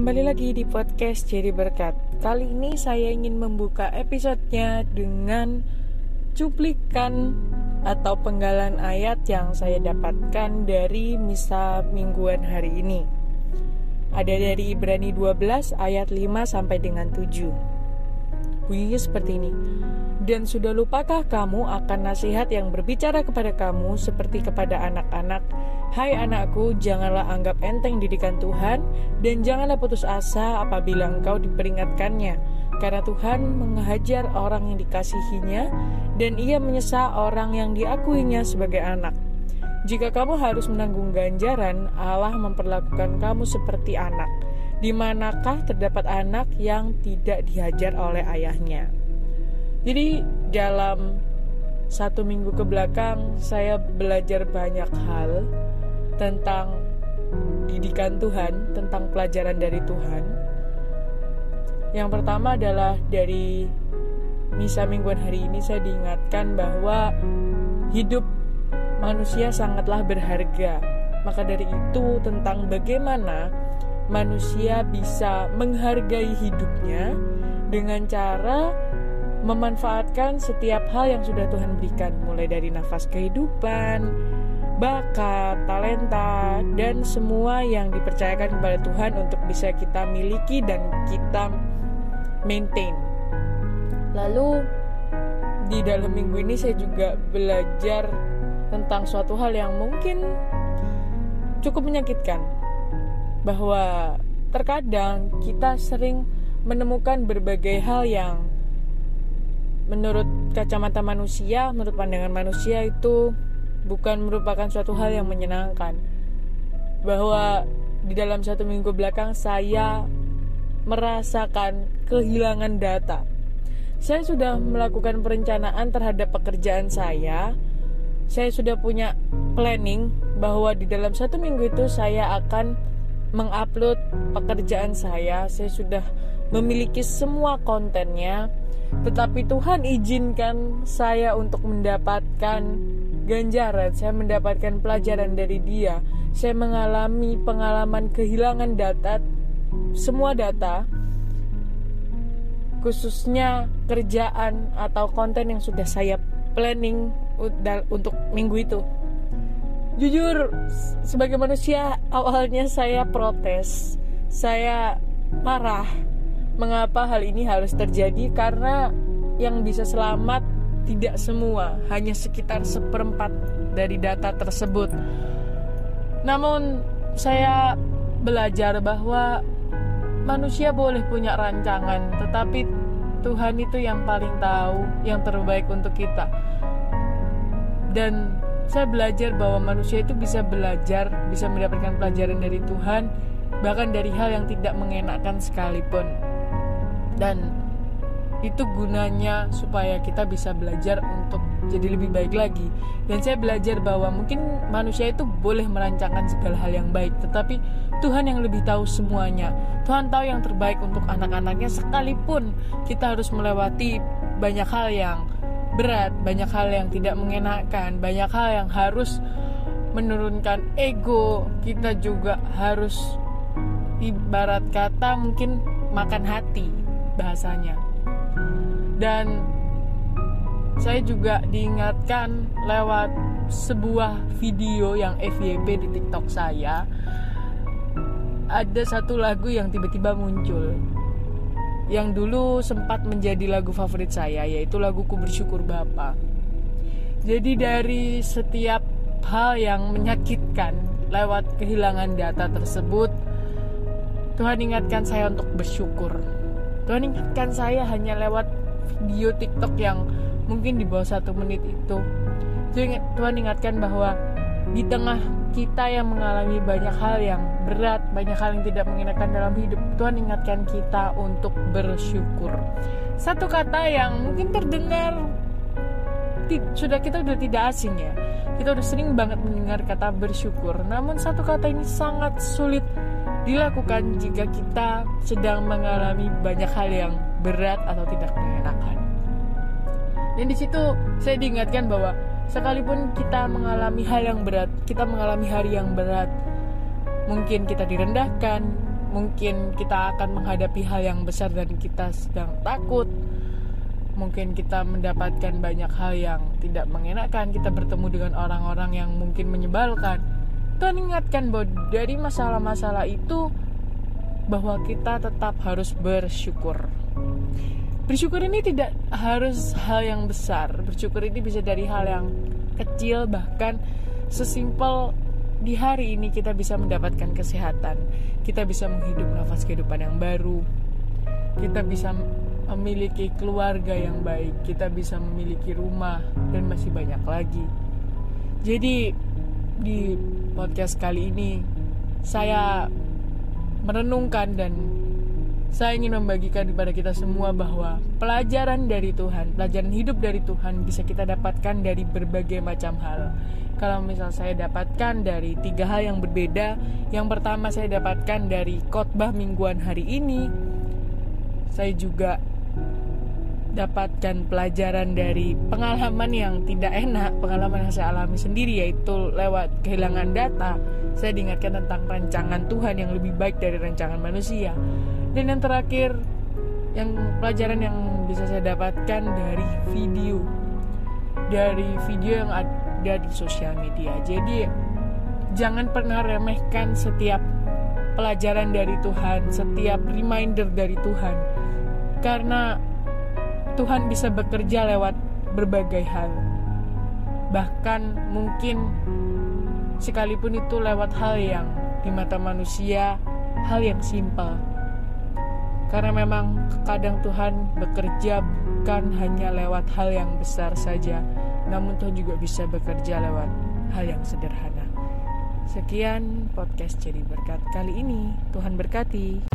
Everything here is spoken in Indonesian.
kembali lagi di podcast Jadi Berkat. Kali ini saya ingin membuka episodenya dengan cuplikan atau penggalan ayat yang saya dapatkan dari misa mingguan hari ini. Ada dari Ibrani 12 ayat 5 sampai dengan 7. Bunyinya seperti ini. Dan sudah lupakah kamu akan nasihat yang berbicara kepada kamu seperti kepada anak-anak? Hai anakku, janganlah anggap enteng didikan Tuhan dan janganlah putus asa apabila engkau diperingatkannya. Karena Tuhan menghajar orang yang dikasihinya dan ia menyesa orang yang diakuinya sebagai anak. Jika kamu harus menanggung ganjaran, Allah memperlakukan kamu seperti anak. Di manakah terdapat anak yang tidak dihajar oleh ayahnya? Jadi dalam satu minggu ke belakang saya belajar banyak hal tentang didikan Tuhan, tentang pelajaran dari Tuhan. Yang pertama adalah dari misa mingguan hari ini saya diingatkan bahwa hidup manusia sangatlah berharga. Maka dari itu tentang bagaimana manusia bisa menghargai hidupnya dengan cara memanfaatkan setiap hal yang sudah Tuhan berikan, mulai dari nafas kehidupan, bakat, talenta, dan semua yang dipercayakan kepada Tuhan untuk bisa kita miliki dan kita maintain. Lalu di dalam minggu ini saya juga belajar tentang suatu hal yang mungkin cukup menyakitkan bahwa terkadang kita sering menemukan berbagai hal yang menurut kacamata manusia, menurut pandangan manusia itu bukan merupakan suatu hal yang menyenangkan. Bahwa di dalam satu minggu belakang saya merasakan kehilangan data. Saya sudah melakukan perencanaan terhadap pekerjaan saya. Saya sudah punya planning bahwa di dalam satu minggu itu saya akan mengupload pekerjaan saya. Saya sudah memiliki semua kontennya tetapi Tuhan izinkan saya untuk mendapatkan ganjaran, saya mendapatkan pelajaran dari Dia. Saya mengalami pengalaman kehilangan data, semua data, khususnya kerjaan atau konten yang sudah saya planning untuk minggu itu. Jujur, sebagai manusia, awalnya saya protes, saya marah Mengapa hal ini harus terjadi? Karena yang bisa selamat tidak semua, hanya sekitar seperempat dari data tersebut. Namun, saya belajar bahwa manusia boleh punya rancangan, tetapi Tuhan itu yang paling tahu yang terbaik untuk kita. Dan saya belajar bahwa manusia itu bisa belajar, bisa mendapatkan pelajaran dari Tuhan, bahkan dari hal yang tidak mengenakan sekalipun. Dan itu gunanya supaya kita bisa belajar untuk jadi lebih baik lagi. Dan saya belajar bahwa mungkin manusia itu boleh merancangkan segala hal yang baik tetapi Tuhan yang lebih tahu semuanya. Tuhan tahu yang terbaik untuk anak-anaknya sekalipun kita harus melewati banyak hal yang berat banyak hal yang tidak mengenakan banyak hal yang harus menurunkan ego. Kita juga harus ibarat kata mungkin makan hati bahasanya. Dan saya juga diingatkan lewat sebuah video yang FYP di TikTok saya. Ada satu lagu yang tiba-tiba muncul yang dulu sempat menjadi lagu favorit saya yaitu laguku bersyukur Bapa. Jadi dari setiap hal yang menyakitkan lewat kehilangan data tersebut Tuhan ingatkan saya untuk bersyukur Tuhan ingatkan saya hanya lewat video TikTok yang mungkin di bawah satu menit itu. Tuhan ingatkan bahwa di tengah kita yang mengalami banyak hal yang berat, banyak hal yang tidak mengenakan dalam hidup, Tuhan ingatkan kita untuk bersyukur. Satu kata yang mungkin terdengar sudah kita sudah tidak asing ya. Kita udah sering banget mendengar kata bersyukur. Namun satu kata ini sangat sulit dilakukan jika kita sedang mengalami banyak hal yang berat atau tidak mengenakan. Dan di situ saya diingatkan bahwa sekalipun kita mengalami hal yang berat, kita mengalami hari yang berat, mungkin kita direndahkan, mungkin kita akan menghadapi hal yang besar dan kita sedang takut mungkin kita mendapatkan banyak hal yang tidak mengenakan kita bertemu dengan orang-orang yang mungkin menyebalkan. Tuhan ingatkan bahwa dari masalah-masalah itu bahwa kita tetap harus bersyukur bersyukur ini tidak harus hal yang besar. Bersyukur ini bisa dari hal yang kecil bahkan sesimpel di hari ini kita bisa mendapatkan kesehatan. Kita bisa menghidup nafas kehidupan yang baru. Kita bisa memiliki keluarga yang baik, kita bisa memiliki rumah, dan masih banyak lagi. Jadi, di podcast kali ini, saya merenungkan dan saya ingin membagikan kepada kita semua bahwa pelajaran dari Tuhan, pelajaran hidup dari Tuhan bisa kita dapatkan dari berbagai macam hal. Kalau misal saya dapatkan dari tiga hal yang berbeda, yang pertama saya dapatkan dari khotbah mingguan hari ini, saya juga dapatkan pelajaran dari pengalaman yang tidak enak, pengalaman yang saya alami sendiri yaitu lewat kehilangan data. Saya diingatkan tentang rancangan Tuhan yang lebih baik dari rancangan manusia. Dan yang terakhir, yang pelajaran yang bisa saya dapatkan dari video, dari video yang ada di sosial media. Jadi jangan pernah remehkan setiap pelajaran dari Tuhan, setiap reminder dari Tuhan. Karena Tuhan bisa bekerja lewat berbagai hal. Bahkan mungkin sekalipun itu lewat hal yang di mata manusia hal yang simpel. Karena memang kadang Tuhan bekerja bukan hanya lewat hal yang besar saja, namun Tuhan juga bisa bekerja lewat hal yang sederhana. Sekian podcast jadi berkat kali ini. Tuhan berkati.